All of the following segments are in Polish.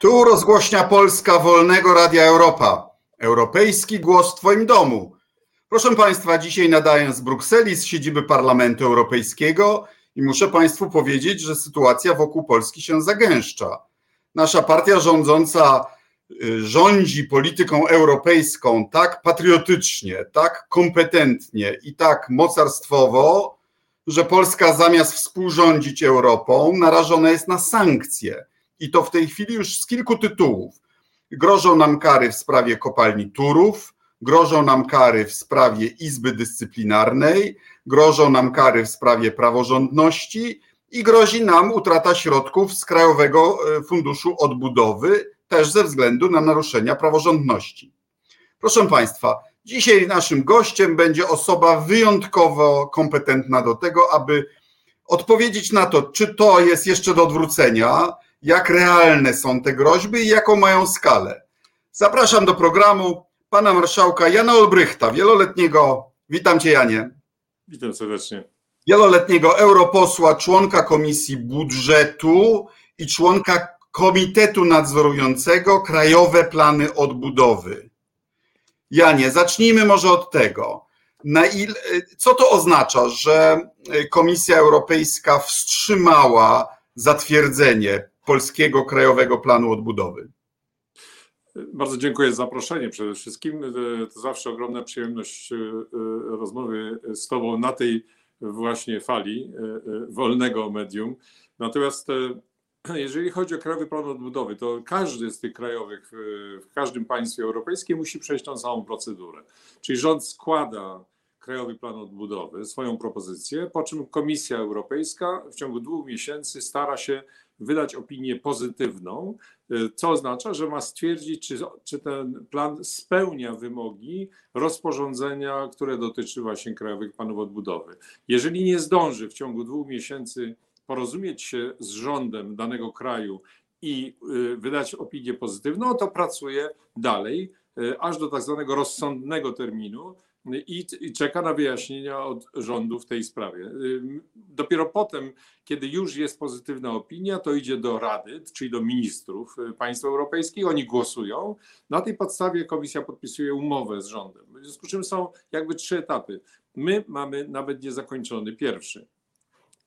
Tu rozgłośnia Polska Wolnego Radia Europa. Europejski głos w Twoim domu. Proszę Państwa, dzisiaj nadaję z Brukseli, z siedziby Parlamentu Europejskiego i muszę Państwu powiedzieć, że sytuacja wokół Polski się zagęszcza. Nasza partia rządząca y, rządzi polityką europejską tak patriotycznie, tak kompetentnie i tak mocarstwowo, że Polska zamiast współrządzić Europą, narażona jest na sankcje i to w tej chwili już z kilku tytułów. Grożą nam kary w sprawie kopalni Turów, grożą nam kary w sprawie Izby Dyscyplinarnej, grożą nam kary w sprawie praworządności i grozi nam utrata środków z Krajowego e, Funduszu Odbudowy, też ze względu na naruszenia praworządności. Proszę Państwa, dzisiaj naszym gościem będzie osoba wyjątkowo kompetentna do tego, aby odpowiedzieć na to, czy to jest jeszcze do odwrócenia, jak realne są te groźby i jaką mają skalę. Zapraszam do programu pana marszałka Jana Olbrychta, wieloletniego, witam cię Janie. Witam serdecznie. Wieloletniego europosła, członka Komisji Budżetu i członka Komitetu Nadzorującego Krajowe Plany Odbudowy. Janie, zacznijmy może od tego. Na ile, co to oznacza, że Komisja Europejska wstrzymała zatwierdzenie Polskiego Krajowego Planu Odbudowy. Bardzo dziękuję za zaproszenie przede wszystkim. To zawsze ogromna przyjemność e, e, rozmowy z Tobą na tej właśnie fali e, wolnego medium. Natomiast jeżeli chodzi o Krajowy Plan Odbudowy, to każdy z tych krajowych w każdym państwie europejskim musi przejść tą samą procedurę. Czyli rząd składa Krajowy Plan Odbudowy, swoją propozycję, po czym Komisja Europejska w ciągu dwóch miesięcy stara się wydać opinię pozytywną, y, co oznacza, że ma stwierdzić, czy, czy ten plan spełnia wymogi rozporządzenia, które dotyczy właśnie Krajowych Planów Odbudowy. Jeżeli nie zdąży w ciągu dwóch miesięcy porozumieć się z rządem danego kraju i y, wydać opinię pozytywną, to pracuje dalej, y, aż do tak zwanego rozsądnego terminu, i, i czeka na wyjaśnienia od rządu w tej sprawie. Dopiero potem, kiedy już jest pozytywna opinia, to idzie do Rady, czyli do ministrów y, państw europejskich, oni głosują. Na tej podstawie komisja podpisuje umowę z rządem. W związku z czym są jakby trzy etapy. My mamy nawet niezakończony pierwszy.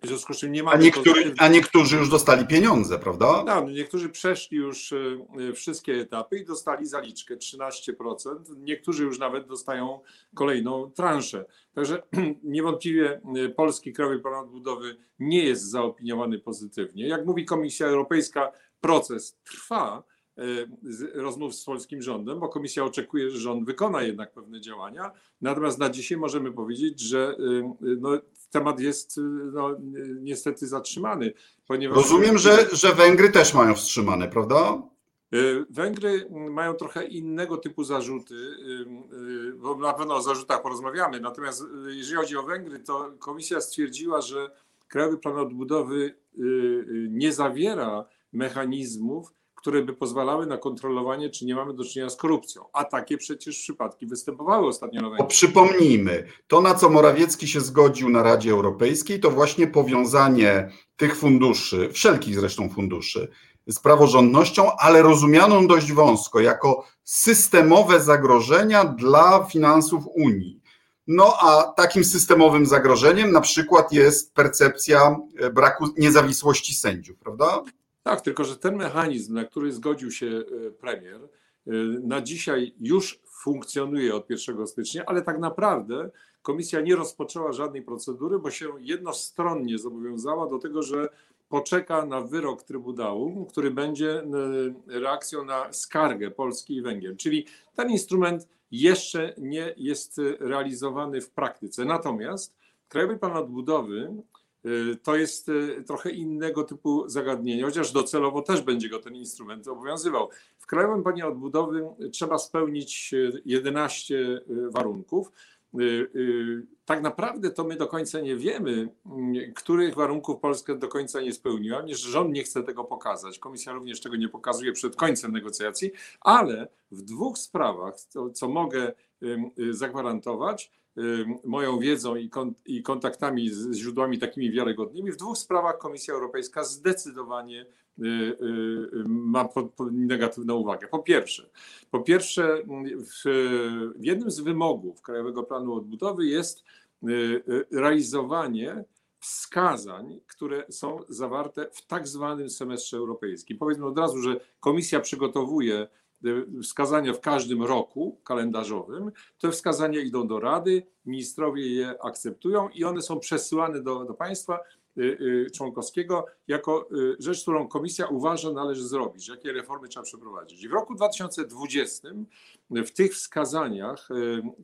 W związku z czym nie mamy. A, niektóry, a niektórzy już dostali pieniądze, prawda? No, niektórzy przeszli już y, y, wszystkie etapy i dostali zaliczkę 13%. Niektórzy już nawet dostają kolejną transzę. Także niewątpliwie y, polski Krajowy Plan Odbudowy nie jest zaopiniowany pozytywnie. Jak mówi Komisja Europejska, proces trwa rozmów z polskim rządem, bo komisja oczekuje, że rząd wykona jednak pewne działania. Natomiast na dzisiaj możemy powiedzieć, że no, temat jest no, niestety zatrzymany. Ponieważ... Rozumiem, że, że Węgry też mają wstrzymane, prawda? Węgry mają trochę innego typu zarzuty, bo na pewno o zarzutach porozmawiamy. Natomiast jeżeli chodzi o Węgry, to komisja stwierdziła, że Krajowy Plan Odbudowy nie zawiera mechanizmów, które by pozwalały na kontrolowanie, czy nie mamy do czynienia z korupcją. A takie przecież przypadki występowały ostatnio na Węgrzech. Przypomnijmy, to na co Morawiecki się zgodził na Radzie Europejskiej, to właśnie powiązanie tych funduszy, wszelkich zresztą funduszy, z praworządnością, ale rozumianą dość wąsko, jako systemowe zagrożenia dla finansów Unii. No a takim systemowym zagrożeniem na przykład jest percepcja braku niezawisłości sędziów, prawda? Tak, tylko że ten mechanizm, na który zgodził się e, premier, e, na dzisiaj już funkcjonuje od 1 stycznia, ale tak naprawdę komisja nie rozpoczęła żadnej procedury, bo się jednostronnie zobowiązała do tego, że poczeka na wyrok Trybunału, który będzie e, reakcją na skargę Polski i Węgier. Czyli ten instrument jeszcze nie jest realizowany w praktyce. Natomiast Krajowy Plan Odbudowy to jest y, trochę innego typu zagadnienie, chociaż docelowo też będzie go ten instrument obowiązywał. W Krajowym Planie Odbudowy trzeba spełnić 11 y, warunków. Tak naprawdę to my do końca nie wiemy, których warunków Polska do końca nie spełniła, ponieważ rząd nie chce tego pokazać. Komisja również tego nie pokazuje przed końcem negocjacji, ale w dwóch sprawach, co, co mogę zagwarantować, moją wiedzą i kontaktami z źródłami takimi wiarygodnymi, w dwóch sprawach Komisja Europejska zdecydowanie y, y, ma negatywną uwagę. Po pierwsze, po pierwsze w, jednym z wymogów Krajowego Planu Odbudowy jest realizowanie wskazań, które są zawarte w tak zwanym semestrze europejskim. Powiedzmy od razu, że Komisja przygotowuje wskazania w każdym roku kalendarzowym. Te wskazania idą do Rady, ministrowie je akceptują i one są przesyłane do, do państwa Y, y, członkowskiego jako y, rzecz, którą komisja uważa należy zrobić, jakie reformy trzeba przeprowadzić. I w roku 2020 w tych wskazaniach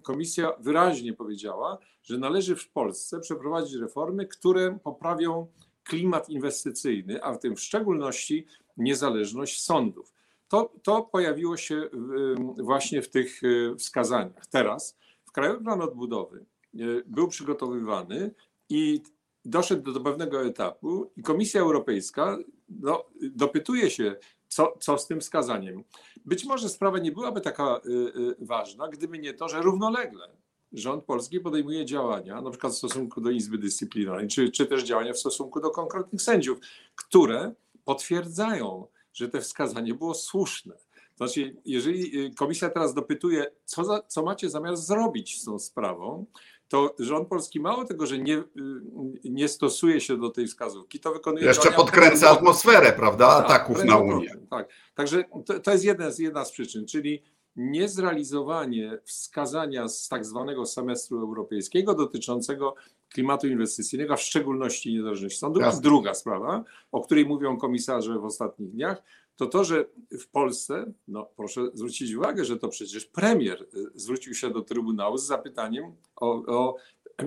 komisja wyraźnie powiedziała, że należy w Polsce przeprowadzić reformy, które poprawią klimat inwestycyjny, a w tym w szczególności niezależność sądów. To, to pojawiło się właśnie w tych wskazaniach. Teraz w Krajowym Planie Odbudowy był przygotowywany i doszedł do pewnego etapu i Komisja Europejska no, dopytuje się, co, co z tym wskazaniem. Być może sprawa nie byłaby taka y, y, ważna, gdyby nie to, że równolegle rząd polski podejmuje działania, na przykład w stosunku do Izby Dyscyplinarnej, czy, czy też działania w stosunku do konkretnych sędziów, które potwierdzają, że te wskazanie było słuszne. Znaczy, jeżeli y, komisja teraz dopytuje, co, za, co macie zamiar zrobić z tą sprawą, to rząd polski mało tego, że nie, y, nie stosuje się do tej wskazówki, to wykonuje. Jeszcze podkręca atmosferę, prawda? Tak, Ataków na Unię. Tak. Także to, to jest jedna, jedna z przyczyn, czyli niezrealizowanie wskazania z tak zwanego semestru europejskiego dotyczącego klimatu inwestycyjnego, a w szczególności niezależności sądu. A druga sprawa, o której mówią komisarze w ostatnich dniach, to to, że w Polsce, no proszę zwrócić uwagę, że to przecież premier y, zwrócił się do Trybunału z zapytaniem o, o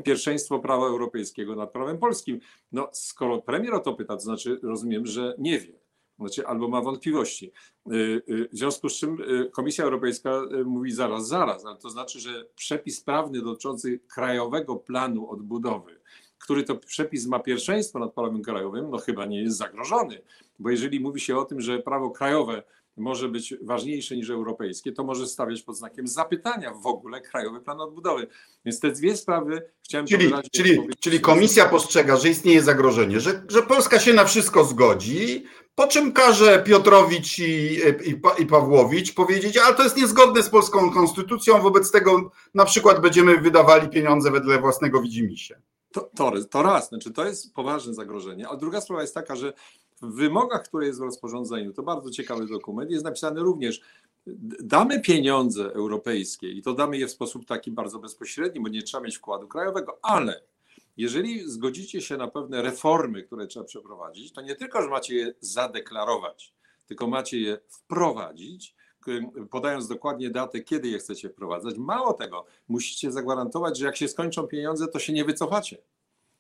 pierwszeństwo prawa europejskiego nad prawem polskim. No skoro premier o to pyta, to znaczy rozumiem, że nie wie. Znaczy, albo ma wątpliwości. Y, y, w związku z czym Komisja Europejska mówi zaraz, zaraz, ale to znaczy, że przepis prawny dotyczący krajowego planu odbudowy, który to przepis ma pierwszeństwo nad prawem krajowym, no chyba nie jest zagrożony, bo jeżeli mówi się o tym, że prawo krajowe może być ważniejsze niż europejskie, to może stawiać pod znakiem zapytania w ogóle Krajowy Plan Odbudowy. Więc te dwie sprawy chciałem czyli, czyli, czyli komisja postrzega, że istnieje zagrożenie, że, że Polska się na wszystko zgodzi, po czym każe Piotrowicz i, i, i Pawłowicz powiedzieć, ale to jest niezgodne z polską konstytucją, wobec tego na przykład będziemy wydawali pieniądze wedle własnego widzimisię. To, to, to raz, znaczy to jest poważne zagrożenie, a druga sprawa jest taka, że w wymogach, które jest w rozporządzeniu, to bardzo ciekawy dokument, jest napisane również, damy pieniądze europejskie i to damy je w sposób taki bardzo bezpośredni, bo nie trzeba mieć wkładu krajowego, ale jeżeli zgodzicie się na pewne reformy, które trzeba przeprowadzić, to nie tylko, że macie je zadeklarować, tylko macie je wprowadzić, podając dokładnie datę, kiedy je chcecie wprowadzać. Mało tego, musicie zagwarantować, że jak się skończą pieniądze, to się nie wycofacie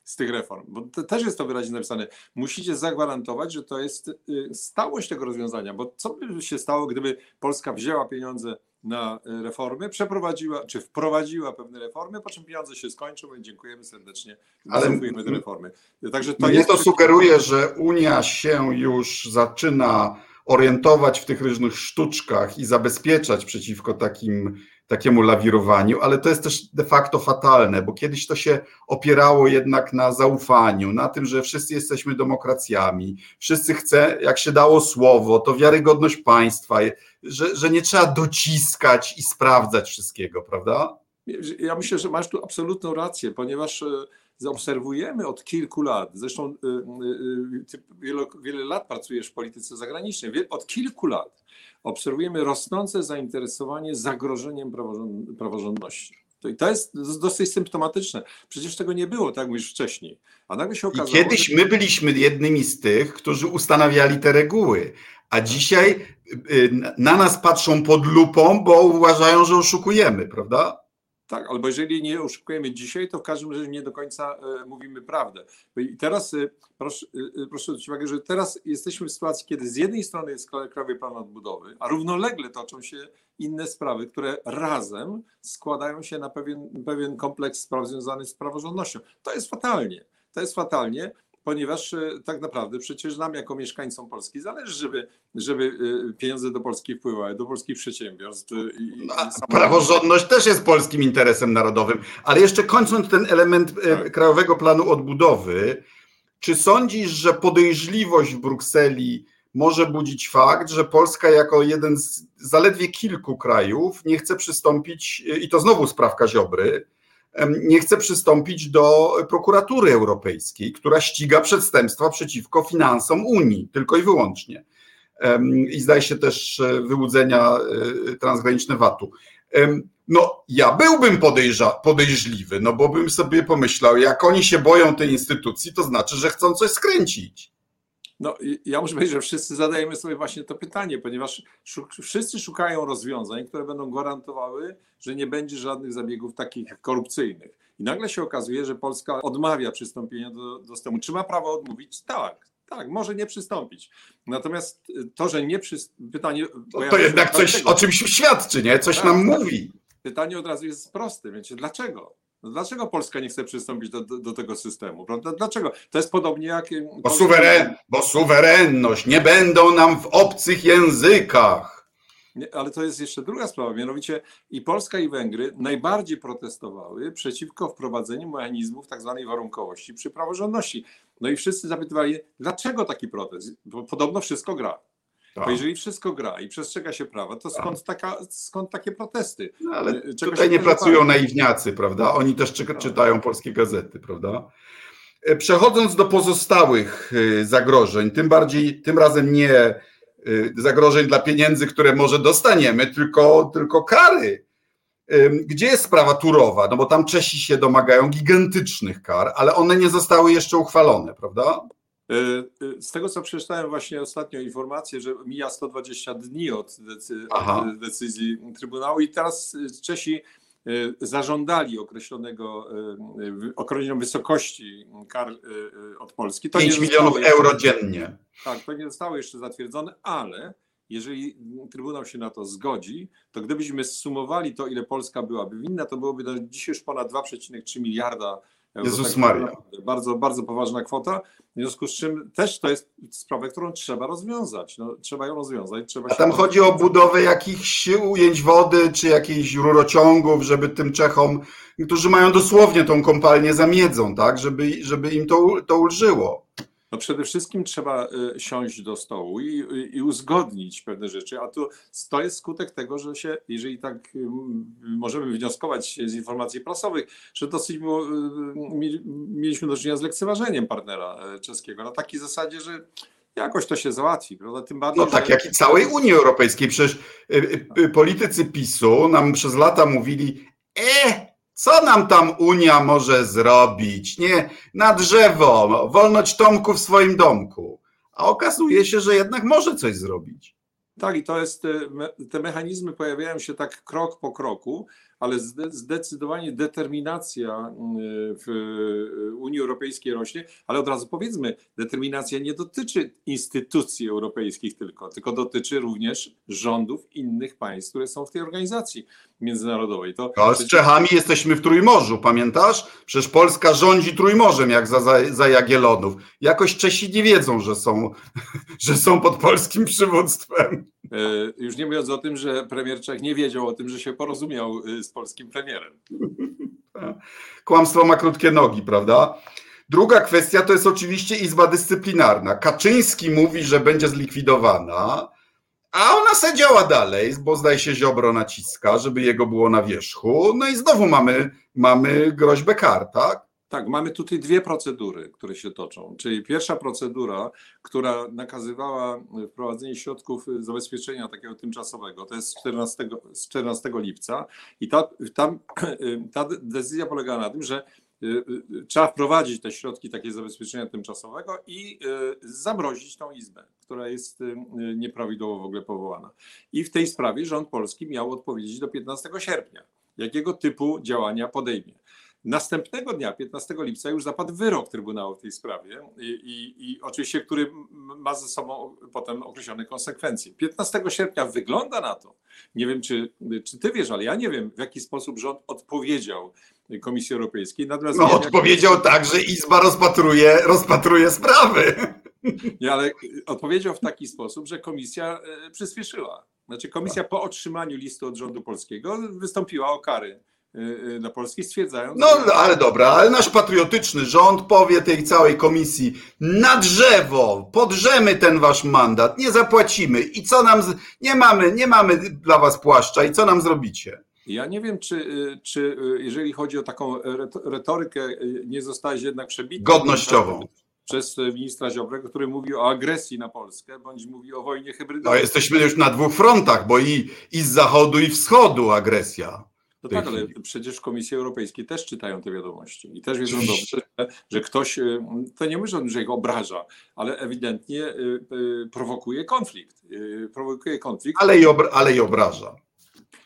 z tych reform, bo to też jest to wyraźnie napisane. Musicie zagwarantować, że to jest y, stałość tego rozwiązania, bo co by się stało, gdyby Polska wzięła pieniądze na y, reformy, przeprowadziła, czy wprowadziła pewne reformy, po czym pieniądze się skończą i dziękujemy serdecznie, Ale te reformy. Także to mnie jest... to sugeruje, że Unia się już zaczyna orientować w tych różnych sztuczkach i zabezpieczać przeciwko takim, takiemu lawirowaniu, ale to jest też de facto fatalne, bo kiedyś to się opierało jednak na zaufaniu, na tym, że wszyscy jesteśmy demokracjami, wszyscy chce, jak się dało słowo, to wiarygodność państwa, że, że nie trzeba dociskać i sprawdzać wszystkiego, prawda? Ja myślę, że masz tu absolutną rację, ponieważ e, zaobserwujemy od kilku lat, zresztą y, y, ty wiele, wiele lat pracujesz w polityce zagranicznej, od kilku lat obserwujemy rosnące zainteresowanie zagrożeniem praworządności. To, I to jest dosyć symptomatyczne. Przecież tego nie było, tak mówisz wcześniej. A nagle się okazało. I kiedyś my byliśmy jednymi z tych, którzy ustanawiali te reguły, a dzisiaj na nas patrzą pod lupą, bo uważają, że oszukujemy, prawda? Tak, albo jeżeli nie oszukujemy dzisiaj, to w każdym razie nie do końca e, mówimy prawdę. I teraz e, proszę, e, proszę zwrócić uwagę, że teraz jesteśmy w sytuacji, kiedy z jednej strony jest Krajowy Plan Odbudowy, a równolegle toczą się inne sprawy, które razem składają się na pewien, pewien kompleks spraw związanych z praworządnością. To jest fatalnie. To jest fatalnie. Ponieważ e, tak naprawdę przecież nam jako mieszkańcom Polski zależy, żeby, żeby e, pieniądze do Polski wpływały, do polskich przedsiębiorstw. I, no, praworządność też jest polskim interesem narodowym, ale jeszcze kończąc ten element tak. Krajowego Planu Odbudowy, czy sądzisz, że podejrzliwość w Brukseli może budzić fakt, że Polska jako jeden z zaledwie kilku krajów nie chce przystąpić, i to znowu sprawka Ziobry, nie chce przystąpić do prokuratury europejskiej, która ściga przestępstwa przeciwko finansom Unii, tylko i wyłącznie. I zdaje się też e, wyłudzenia e, transgraniczne VAT-u. No, ja byłbym podejrza, podejrzliwy, no bo bym sobie pomyślał, jak oni się boją tej instytucji, to znaczy, że chcą coś skręcić. No, ja muszę powiedzieć, że wszyscy zadajemy sobie właśnie to pytanie, ponieważ wszyscy szukają rozwiązań, które będą gwarantowały, że nie będzie żadnych zabiegów takich korupcyjnych. I nagle się okazuje, że Polska odmawia przystąpienia do, do systemu. Czy ma prawo odmówić? Tak, tak, może nie przystąpić. Natomiast to, że nie przystąpi, pytanie. To, to jednak coś o czymś świadczy, nie? Coś tak, nam tak. mówi. Pytanie od razu jest proste, wiecie, dlaczego? No dlaczego Polska nie chce przystąpić do, do, do, tego systemu? Prawda? Dlaczego? To jest podobnie jak. Bo, suweren, bo suwerenność, nie będą nam w obcych językach. Nie, ale to jest jeszcze druga sprawa. Mianowicie i Polska, i Węgry najbardziej protestowały przeciwko wprowadzeniu mechanizmów tak zwanej warunkowości przy praworządności. No i wszyscy zapytywali, dlaczego taki protest? Bo podobno wszystko gra. Tak. Bo jeżeli wszystko gra i przestrzega się prawa, to skąd, tak. taka, skąd takie protesty? No, ale y, Czego tutaj nie pracują naiwniacy, prawda? Oni też tak. czytają polskie gazety, prawda? E, przechodząc do pozostałych y, zagrożeń, tym bardziej, tym razem nie zagrożeń dla pieniędzy, które może dostaniemy, tylko, tylko kary. Gdzie jest sprawa Turowa? No bo tam Czesi się domagają gigantycznych kar, ale one nie zostały jeszcze uchwalone, prawda? E, e, z tego, co przeczytałem właśnie ostatnio informację, że mija 120 dni od decyzji Trybunału i teraz Czesi e, zażądali określonego, określonej wysokości kar od Polski. To 5 milionów euro dziennie. Tak, to nie zostało jeszcze zatwierdzone, ale jeżeli Trybunał się na to zgodzi, to gdybyśmy sumowali to, ile Polska byłaby winna, to byłoby dzisiaj już ponad 2,3 miliarda Jezus tak Maria. Bardzo, bardzo poważna kwota. W związku z czym też to jest sprawa, którą trzeba rozwiązać. No, trzeba ją rozwiązać. Trzeba A tam chodzi o budowę jakichś ujęć wody, czy jakichś rurociągów, żeby tym Czechom, którzy mają dosłownie tą kompalnię zamiedzą, tak, żeby, żeby im to, to ulżyło. No przede wszystkim trzeba y, siąść do stołu i, i, uzgodnić pewne rzeczy, a to, to jest skutek tego, że się, jeżeli tak możemy wnioskować z informacji prasowych, że dosyć było, y, mieliśmy do czynienia z lekceważeniem partnera czeskiego na takiej zasadzie, że jakoś to się załatwi, prawda? Tym bardziej, no tak, że... jak i całej Unii Europejskiej. Przecież politycy PiSu nam przez lata mówili, e, co nam tam Unia może zrobić? Nie, na drzewo, wolność Tomku w swoim domku. A okazuje się, że jednak może coś zrobić. Tak, i to jest, te mechanizmy pojawiają się tak krok po kroku, ale zdecydowanie determinacja mm, w Unii Europejskiej rośnie, ale od razu powiedzmy, determinacja nie dotyczy instytucji europejskich tylko, tylko dotyczy również rządów innych państw, które są w tej organizacji międzynarodowej. To no, z Czechami jesteśmy w Trójmorzu, pamiętasz? Przecież Polska rządzi Trójmorzem, jak za, za, za Jagiellonów. Jakoś Czesi nie wiedzą, że są, że są pod polskim przywództwem. E, już nie mówiąc o tym, że premier Czech nie wiedział o tym, że się porozumiał e, z polskim premierem. Kłamstwo ma krótkie nogi, prawda? Druga kwestia to jest oczywiście Izba Dyscyplinarna. Kaczyński mówi, że będzie zlikwidowana, a ona se działa dalej, bo zdaje się Ziobro naciska, żeby jego było na wierzchu. No i znowu mamy, mamy groźbę kar, tak? Tak, mamy tutaj dwie procedury, które się toczą. Czyli pierwsza procedura, która nakazywała wprowadzenie środków zabezpieczenia takiego tymczasowego, to jest z 14, z 14 lipca i ta, tam, ta decyzja polega na tym, że y, y, trzeba wprowadzić te środki takie zabezpieczenia tymczasowego i y, zamrozić tą izbę, która jest nieprawidłowo w ogóle powołana. I w tej sprawie rząd polski miał odpowiedzieć do 15 sierpnia, jakiego typu działania podejmie. Następnego dnia, 15 lipca, już zapadł wyrok Trybunału w tej sprawie i, i, i, oczywiście, który ma ze sobą potem określone konsekwencje. 15 sierpnia wygląda na to, nie wiem czy, czy ty wiesz, ale ja nie wiem, w jaki sposób rząd odpowiedział Komisji Europejskiej. Natomiast no, odpowiedział jak... tak, że Izba rozpatruje, rozpatruje sprawy. Nie, ale odpowiedział w taki sposób, że komisja przyspieszyła. Znaczy komisja po otrzymaniu listu od rządu polskiego wystąpiła o kary dla Polski, stwierdzając. No ale dobra, ale nasz patriotyczny rząd powie tej całej komisji na drzewo, podrzemy ten wasz mandat, nie zapłacimy i co nam. Z... Nie mamy, nie mamy dla was płaszcza i co nam zrobicie? Ja nie wiem, czy, czy jeżeli chodzi o taką retorykę, nie zostałeś jednak przebity. Godnościową przez ministra Ziobrego, który mówi o agresji na Polskę, bądź mówi o wojnie hybrydowej. No, jesteśmy już na dwóch frontach, bo i, i z zachodu, i wschodu agresja. No tak, ale przecież w Komisji Europejskiej też czytają te wiadomości i też wiedzą dobrze, że, że ktoś, y, to nie myślę, że ich obraża, ale ewidentnie y, y, prowokuje konflikt. Prowokuje konflikt. Ale i, obra ale i obraża.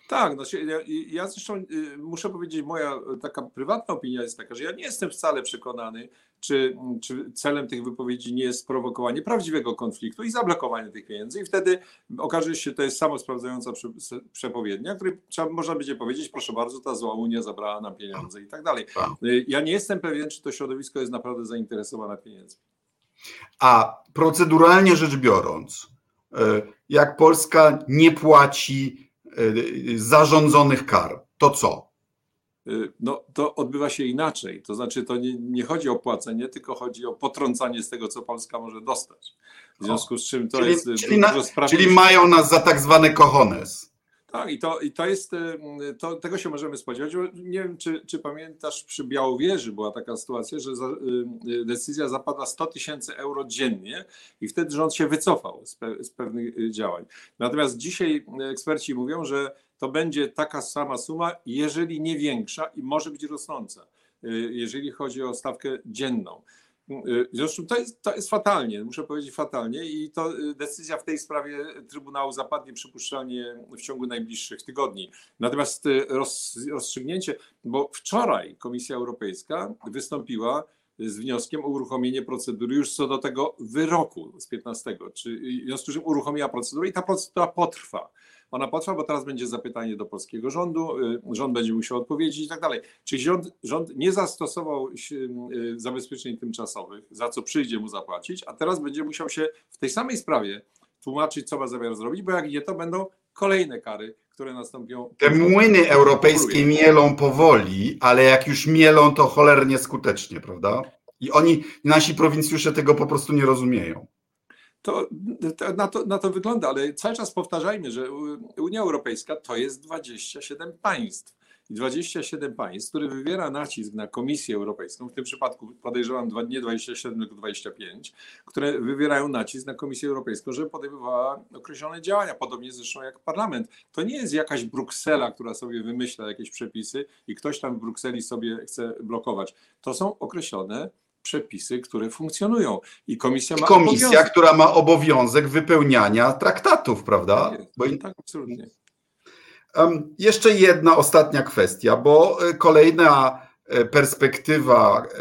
Tak, znaczy ja, ja zresztą muszę powiedzieć, moja taka prywatna opinia jest taka, że ja nie jestem wcale przekonany, czy, czy celem tych wypowiedzi nie jest sprowokowanie prawdziwego konfliktu i zablokowanie tych pieniędzy i wtedy okaże się, to jest samo sprawdzająca przepowiednia, której trzeba, można będzie powiedzieć, proszę bardzo, ta zła Unia zabrała nam pieniądze i tak dalej. Tak. Ja nie jestem pewien, czy to środowisko jest naprawdę zainteresowane pieniędzmi. A proceduralnie rzecz biorąc, jak Polska nie płaci zarządzonych kar, to co? Y, no, to odbywa się inaczej. To znaczy, to nie, nie, chodzi o płacenie, tylko chodzi o potrącanie z tego, co Polska może dostać. W związku z czym to czyli, jest. Czyli, na, czyli mają nas za tak zwane kochones. Tak, i to, i to jest, y, to, tego się możemy spodziewać. Nie wiem, czy, czy pamiętasz, przy Białowieży była taka sytuacja, że za, y, decyzja zapadła 100 tysięcy euro dziennie i wtedy rząd się wycofał z, pe, z pewnych działań. Natomiast dzisiaj eksperci mówią, że to będzie taka sama suma, jeżeli nie większa i może być rosnąca, y, jeżeli chodzi o stawkę dzienną. Y, zresztą to jest, to jest fatalnie, muszę powiedzieć fatalnie i to y, decyzja w tej sprawie Trybunału zapadnie przypuszczalnie w ciągu najbliższych tygodni. Natomiast roz, rozstrzygnięcie, bo wczoraj Komisja Europejska wystąpiła z wnioskiem o uruchomienie procedury już co do tego wyroku z 15, czy w związku z czym uruchomiła procedurę i ta procedura potrwa ona potrwa, bo teraz będzie zapytanie do polskiego rządu, y, rząd będzie musiał odpowiedzieć i tak dalej. Czy rząd, rząd nie zastosował y, zabezpieczeń tymczasowych, za co przyjdzie mu zapłacić, a teraz będzie musiał się w tej samej sprawie tłumaczyć, co ma zamiar zrobić, bo jak nie, to będą kolejne kary, które nastąpią. Te młyny europejskie mielą powoli, ale jak już mielą, to cholernie skutecznie, prawda? I oni, nasi prowincjusze tego po prostu nie rozumieją. To, to, na, to, na to wygląda, ale cały czas powtarzajmy, że Unia Europejska to jest 27 państw. I 27 państw, które wywiera nacisk na Komisję Europejską, w tym przypadku podejrzewam nie 27, tylko 25, które wywierają nacisk na Komisję Europejską, żeby podejmowała określone działania, podobnie zresztą jak parlament. To nie jest jakaś Bruksela, która sobie wymyśla jakieś przepisy i ktoś tam w Brukseli sobie chce blokować. To są określone przepisy, które funkcjonują. I komisja ma Komisja, obowiązek. która ma obowiązek wypełniania traktatów, prawda? Tak, bo... tak absolutnie. Um, jeszcze jedna ostatnia kwestia, bo e, kolejna e, perspektywa e,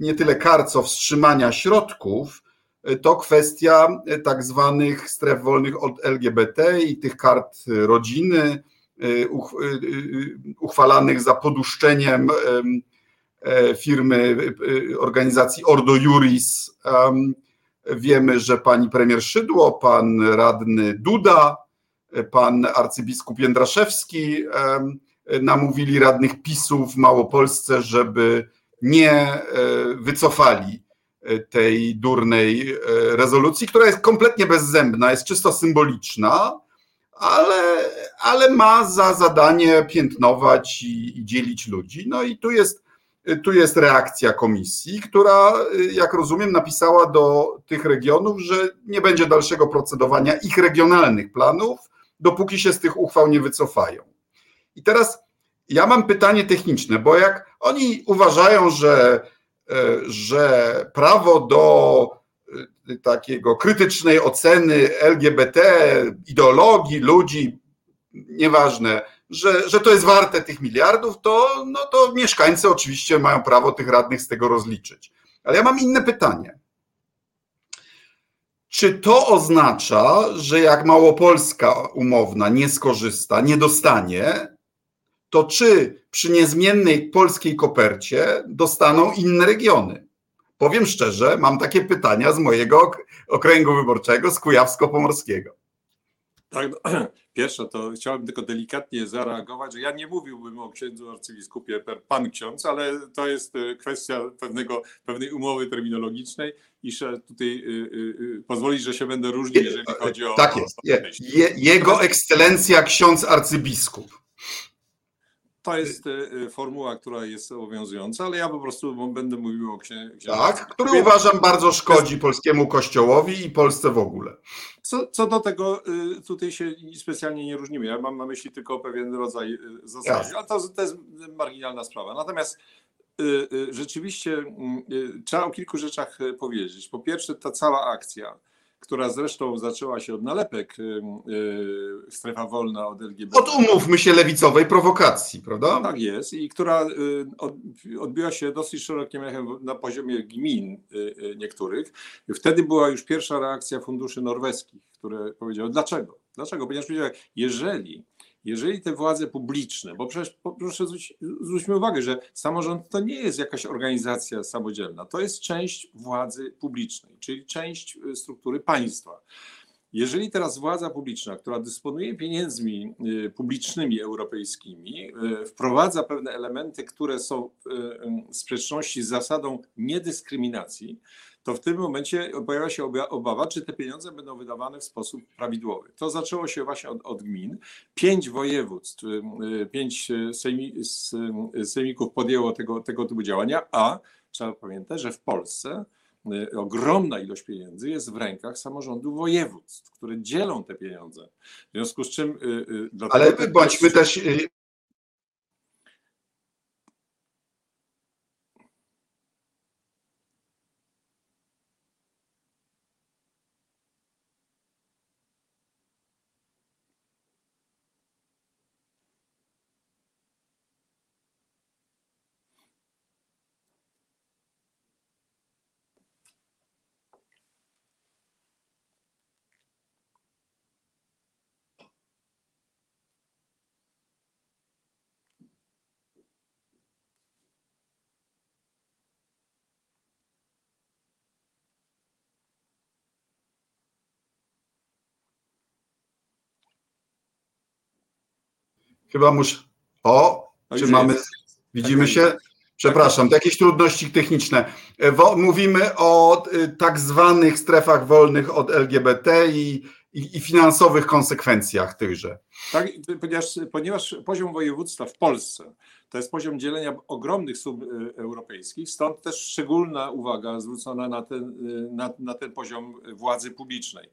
nie tyle kar, co wstrzymania środków, to kwestia tak zwanych stref wolnych od LGBT i tych kart rodziny uchwalanych za poduszczeniem firmy, e, organizacji Ordo Juris. Wiemy, że pani premier Szydło, pan radny Duda, e, pan arcybiskup Jędraszewski namówili radnych PiSu w Małopolsce, żeby nie wycofali tej durnej rezolucji, która jest kompletnie bezzębna, jest czysto symboliczna, ale, ale ma za zadanie piętnować i, i dzielić ludzi. No i tu jest tu jest reakcja komisji, która, jak rozumiem, napisała do tych regionów, że nie będzie dalszego procedowania ich regionalnych planów, dopóki się z tych uchwał nie wycofają. I teraz ja mam pytanie techniczne, bo jak oni uważają, że, że prawo do y, takiego krytycznej oceny LGBT, ideologii ludzi, nieważne, że, że to jest warte tych miliardów, to, no to mieszkańcy oczywiście mają prawo tych radnych z tego rozliczyć. Ale ja mam inne pytanie. Czy to oznacza, że jak Małopolska umowna nie skorzysta, nie dostanie, to czy przy niezmiennej polskiej kopercie dostaną inne regiony? Powiem szczerze, mam takie pytania z mojego okręgu wyborczego, z Kujawsko-Pomorskiego. Tak, no, pierwsze to chciałbym tylko delikatnie zareagować, że ja nie mówiłbym o księdzu arcybiskupie per pan ksiądz, ale to jest e, kwestia pewnego, pewnej umowy terminologicznej i że tutaj y, y, y, pozwolić, że się będę różnił, jeżeli chodzi o... Tak jest. Je, je, jego ekscelencja ksiądz arcybiskup. To jest formuła, która jest obowiązująca, ale ja po prostu będę mówił o księdze. Tak, który uważam bardzo szkodzi polskiemu kościołowi i Polsce w ogóle. Co, co do tego tutaj się specjalnie nie różnimy. Ja mam na myśli tylko pewien rodzaj zasady, ale to, to jest marginalna sprawa. Natomiast rzeczywiście trzeba o kilku rzeczach powiedzieć. Po pierwsze, ta cała akcja która zresztą zaczęła się od nalepek y, y, strefa wolna od LGBT. Od umówmy się lewicowej prowokacji, prawda? Tak jest i która y, odbiła się dosyć szerokim echem na poziomie gmin niektórych. Wtedy była już pierwsza reakcja funduszy norweskich, które powiedziały dlaczego? Dlaczego? Ponieważ powiedziały, jeżeli jeżeli te władze publiczne, bo przecież proszę zwróć, zwróćmy uwagę, że samorząd to nie jest jakaś organizacja samodzielna, to jest część władzy publicznej, czyli część e, struktury państwa. Jeżeli teraz władza publiczna, która dysponuje pieniędzmi e, publicznymi europejskimi, e, wprowadza pewne elementy, które są w sprzeczności z zasadą niedyskryminacji, to w tym momencie pojawia się obawa, czy te pieniądze będą wydawane w sposób prawidłowy. To zaczęło się właśnie od, od gmin. Pięć województw, y, y, pięć y, sejmi, sejmików podjęło tego, tego typu działania, a trzeba pamiętać, że w Polsce ogromna ilość pieniędzy jest w rękach samorządu województw, które dzielą te pieniądze. W związku z czym. Ale bądźmy też Chyba muszę. O, no czy mamy. Widzimy tak, się? Przepraszam, to jakieś trudności techniczne. E, mówimy o y, tak zwanych strefach wolnych od LGBT i, i, i finansowych konsekwencjach tychże. Tak, ponieważ, ponieważ poziom województwa w Polsce to jest poziom dzielenia ogromnych sum y, europejskich, stąd też szczególna uwaga zwrócona na ten, y, na, na ten poziom władzy publicznej.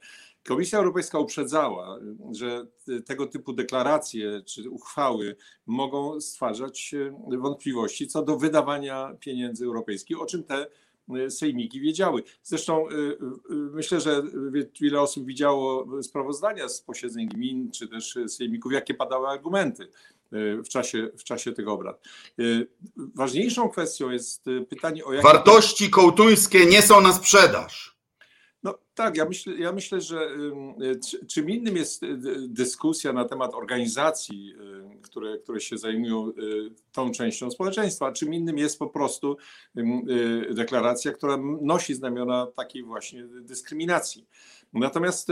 Komisja Europejska uprzedzała, że tego typu deklaracje czy uchwały mogą stwarzać wątpliwości co do wydawania pieniędzy europejskich, o czym te sejmiki wiedziały. Zresztą myślę, że wiele osób widziało sprawozdania z posiedzeń gmin czy też sejmików, jakie padały argumenty w czasie, w czasie tych obrad. Ważniejszą kwestią jest pytanie o jakie... Wartości kołtuńskie nie są na sprzedaż. No tak, ja myślę, ja myślę, że czym innym jest dyskusja na temat organizacji, które, które się zajmują tą częścią społeczeństwa, a czym innym jest po prostu deklaracja, która nosi znamiona takiej właśnie dyskryminacji. Natomiast,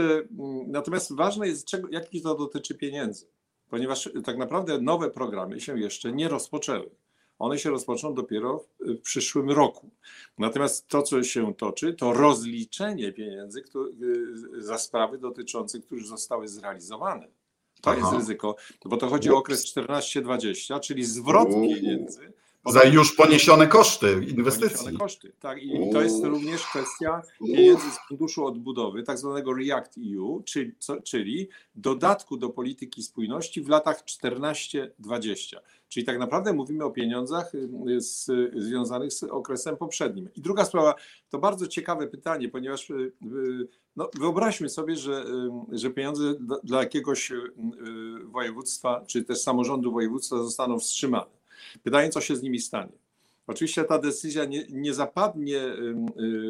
natomiast ważne jest, czego, jakich to dotyczy pieniędzy, ponieważ tak naprawdę nowe programy się jeszcze nie rozpoczęły one się rozpoczną dopiero w przyszłym roku. Natomiast to, co się toczy, to rozliczenie pieniędzy y, za sprawy dotyczące, które zostały zrealizowane. To Aha. jest ryzyko, bo to chodzi o okres 14-20, czyli zwrot pieniędzy za już poniesione koszty inwestycji. Poniesione koszty, tak. I to jest również kwestia pieniędzy z Funduszu Odbudowy, tak zwanego REACT EU, czyli, co, czyli dodatku do polityki spójności w latach 14-20. Czyli tak naprawdę mówimy o pieniądzach y, z, związanych z okresem poprzednim. I druga sprawa, to bardzo ciekawe pytanie, ponieważ y, no, wyobraźmy sobie, że, że pieniądze dla, jakiegoś y, województwa, czy też samorządu województwa zostaną wstrzymane. Pytanie, co się z nimi stanie. Oczywiście ta decyzja nie, nie zapadnie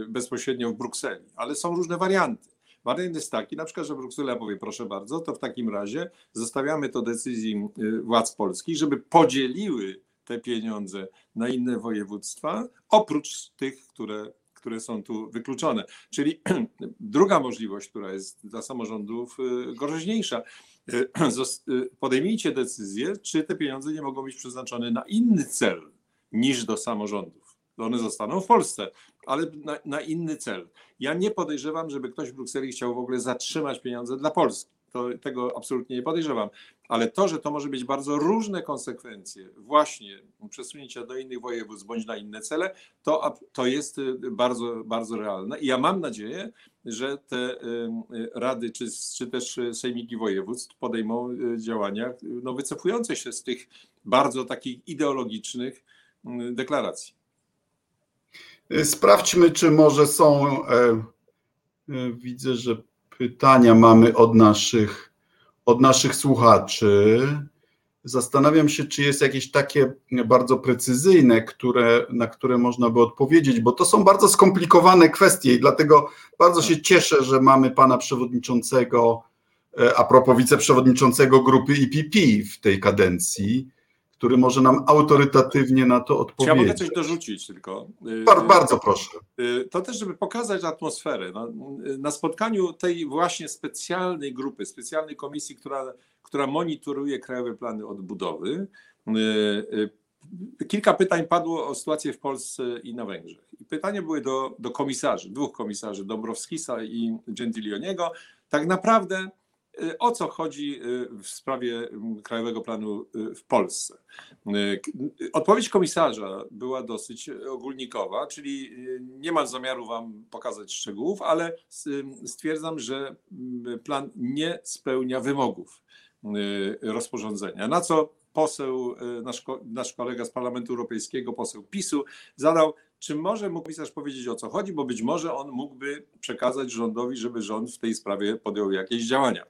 bezpośrednio w Brukseli, ale są różne warianty. Wariant jest taki, na przykład, że Bruksela powie, proszę bardzo, to w takim razie zostawiamy to decyzji y, władz polskich, żeby podzieliły te pieniądze na inne województwa, oprócz tych, które, które są tu wykluczone. Czyli druga możliwość, która jest dla samorządów y, groźniejsza, y, podejmijcie decyzję, czy te pieniądze nie mogą być przeznaczone na inny cel niż do samorządów. One zostaną w Polsce, ale na, na, inny cel. Ja nie podejrzewam, żeby ktoś w Brukseli chciał w ogóle zatrzymać pieniądze dla Polski. To, tego absolutnie nie podejrzewam. Ale to, że to może być bardzo różne konsekwencje, właśnie przesunięcia do innych województw bądź na inne cele, to, to jest y, bardzo, bardzo realne. I ja mam nadzieję, że te y, rady, czy, czy też sejmiki województw podejmą y, działania no, wycofujące się z tych bardzo takich ideologicznych deklaracji. Sprawdźmy, czy może są. E, e, widzę, że pytania mamy od naszych, od naszych słuchaczy. Zastanawiam się, czy jest jakieś takie bardzo precyzyjne, które, na które można by odpowiedzieć, bo to są bardzo skomplikowane kwestie i dlatego bardzo się cieszę, że mamy pana przewodniczącego, e, a propos wiceprzewodniczącego grupy IPP w tej kadencji który może nam autorytatywnie na to odpowiedzieć. Ja mogę coś dorzucić tylko. Bardzo, bardzo proszę. Y, to też, żeby pokazać atmosferę. Na, na spotkaniu tej właśnie specjalnej grupy, specjalnej komisji, która, która monitoruje krajowe plany odbudowy, y, y, kilka pytań padło o sytuację w Polsce i na Węgrzech. I pytania były do, do komisarzy, dwóch komisarzy, Dąbrowskisa i Gentilioniego. Tak naprawdę Y, o co chodzi y, w sprawie mm, Krajowego Planu y, w Polsce. Odpowiedź komisarza była dosyć ogólnikowa, czyli nie mam zamiaru Wam pokazać szczegółów, ale stwierdzam, że mm, plan nie spełnia wymogów rozporządzenia. Na co poseł, nasz, nasz kolega z Parlamentu Europejskiego, poseł PiSu, zadał, czy może mógł pisarz powiedzieć o co chodzi, bo być może on mógłby przekazać rządowi, żeby rząd w tej sprawie podjął jakieś działania.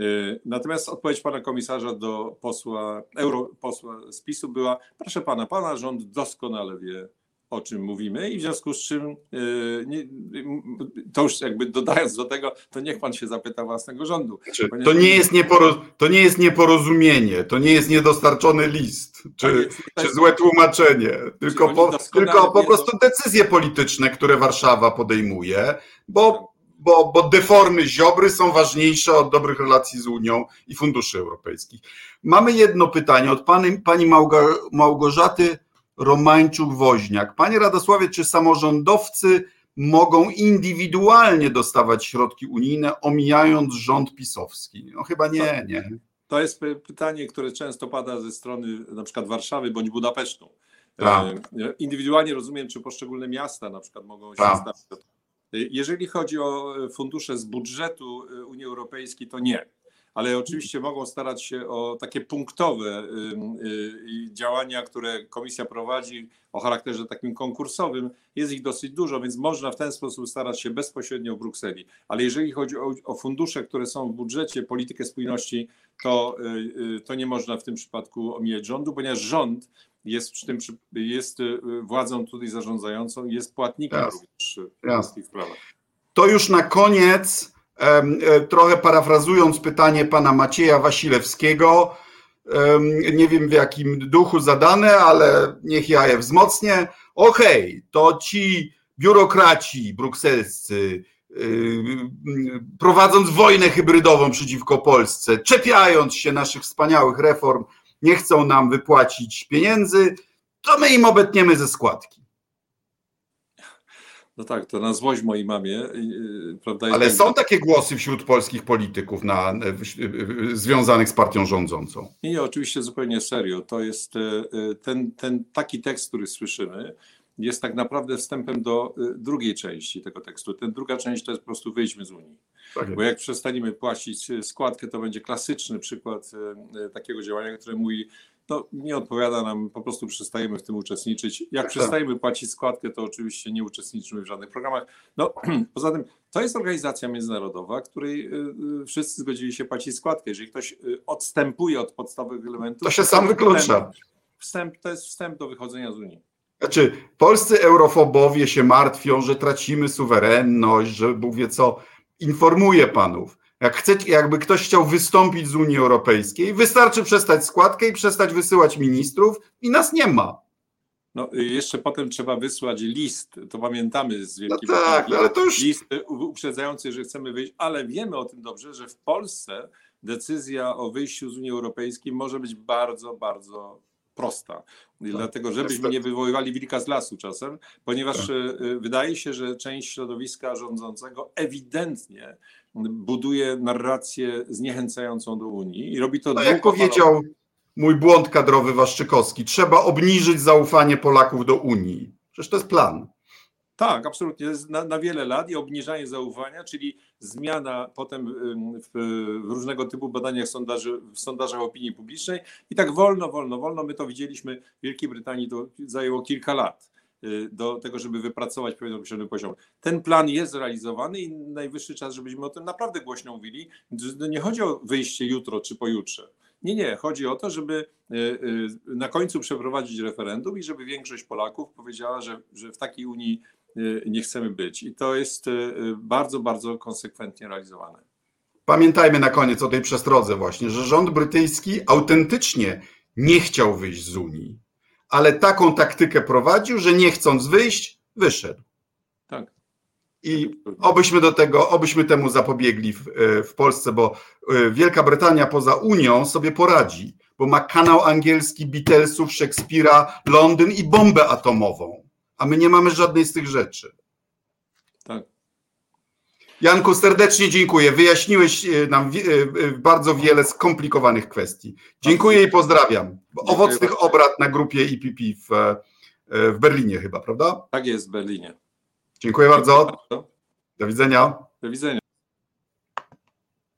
Y, natomiast odpowiedź pana komisarza do posła, europosła z PiSu była, proszę pana, pana rząd doskonale wie, o czym mówimy i w związku z czym, nie, to już jakby dodając do tego, to niech pan się zapyta własnego rządu. Znaczy, to, nie jest to nie jest nieporozumienie, to nie jest niedostarczony list, czy, tak czy złe tłumaczenie, tylko po, tylko po prostu decyzje polityczne, które Warszawa podejmuje, bo bo, bo deformy Ziobry są ważniejsze od dobrych relacji z Unią i funduszy europejskich. Mamy jedno pytanie od pani, pani Małgorzaty Romańczuk-Woźniak. Panie Radosławie, czy samorządowcy mogą indywidualnie dostawać środki unijne, omijając rząd pisowski? No chyba nie, nie. To jest pytanie, które często pada ze strony na przykład Warszawy bądź Budapesztu. Tak. E, indywidualnie rozumiem, czy poszczególne miasta na przykład mogą się tak. Jeżeli chodzi o fundusze z budżetu y, Unii Europejskiej, to nie. Ale oczywiście mogą starać się o takie punktowe y, y, działania, które komisja prowadzi o charakterze takim konkursowym. Jest ich dosyć dużo, więc można w ten sposób starać się bezpośrednio w Brukseli. Ale jeżeli chodzi o, fundusze, które są w budżecie, politykę spójności, to, to nie można w tym przypadku omijać rządu, ponieważ rząd jest, przy tym, jest y, władzą tutaj zarządzającą i jest płatnikiem Jasne. również Jasne. w tych sprawach. To już na koniec, e, trochę parafrazując pytanie pana Macieja Wasilewskiego, nie wiem w jakim duchu zadane, ale niech ja je wzmocnię. Okej, okay, to ci biurokraci brukselscy, y, prowadząc wojnę hybrydową przeciwko Polsce, czepiając się naszych wspaniałych reform, nie chcą nam wypłacić pieniędzy, to my im obetniemy ze składki. No tak, to na złość mojej mamie. Y, prawda? Ale są takie głosy wśród polskich polityków na, związanych z partią rządzącą. Nie, oczywiście zupełnie serio. To jest y, y, ten, ten taki tekst, który słyszymy, jest tak naprawdę wstępem do drugiej części tego tekstu. Ten druga część to jest po prostu wyjdźmy z Unii. Tak Bo jak przestaniemy płacić e, składkę, to będzie klasyczny przykład e, e, takiego działania, które mówi, no nie odpowiada nam, po prostu przestajemy w tym uczestniczyć. Jak tak, przestajemy płacić składkę, to oczywiście nie uczestniczymy w żadnych programach. No poza tym to jest organizacja międzynarodowa, której wszyscy zgodzili się płacić składkę. Jeżeli ktoś odstępuje od podstawowych elementów, to się to sam wyklucza. Wstęp, to jest wstęp do wychodzenia z Unii. Znaczy, polscy eurofobowie się martwią, że tracimy suwerenność, że Bóg wie co informuję panów, jak chcecie, jakby ktoś chciał wystąpić z Unii Europejskiej, wystarczy przestać składkę i przestać wysyłać ministrów i nas nie ma. No, y, jeszcze potem trzeba wysłać list, to pamiętamy z No Wielkiej tak, Brytanii, no ale to już list uprzedzający, że chcemy wyjść, ale wiemy o tym dobrze, że w Polsce decyzja o wyjściu z Unii Europejskiej może być bardzo, bardzo prosta. I Dlatego, żebyśmy nie wywoływali wilka z lasu czasem, ponieważ Tak. y, y, wydaje się, że część środowiska rządzącego ewidentnie buduje narrację zniechęcającą do Unii i robi to No, jak powiedział mój błąd kadrowy Waszczykowski, trzeba obniżyć zaufanie Polaków do Unii. Przecież to jest plan. Tak, absolutnie. Na, na wiele lat i obniżanie zaufania, czyli zmiana potem w, w różnego typu badaniach sondaży, w sondażach opinii publicznej i tak wolno, wolno, wolno. My to widzieliśmy w Wielkiej Brytanii, to zajęło kilka lat y, do tego, żeby wypracować pewien określony poziom. Ten plan jest realizowany i najwyższy czas, żebyśmy o tym naprawdę głośno mówili. że Nie chodzi o wyjście jutro czy pojutrze. Nie, nie. Chodzi o to, żeby y, y, na końcu przeprowadzić referendum i żeby większość Polaków powiedziała, że, że w takiej Unii nie chcemy być. I to jest y, y, bardzo, bardzo konsekwentnie realizowane. Pamiętajmy na koniec o tej przestrodze właśnie, że rząd brytyjski autentycznie nie chciał wyjść z Unii, ale taką taktykę prowadził, że nie chcąc wyjść, wyszedł. Tak. I obyśmy do tego, obyśmy temu zapobiegli w, w Polsce, bo Wielka Brytania poza Unią sobie poradzi, bo ma kanał angielski Beatlesów, Szekspira, Londyn i bombę atomową, a my nie mamy żadnej z tych rzeczy. Tak. Janku, serdecznie dziękuję. Wyjaśniłeś e, nam e, e, bardzo wiele skomplikowanych kwestii. Dziękuję i pozdrawiam. Owocnych obrad na grupie IPP w, w Berlinie chyba, prawda? Tak jest w Berlinie. Dziękuję bardzo. Do widzenia. Do widzenia.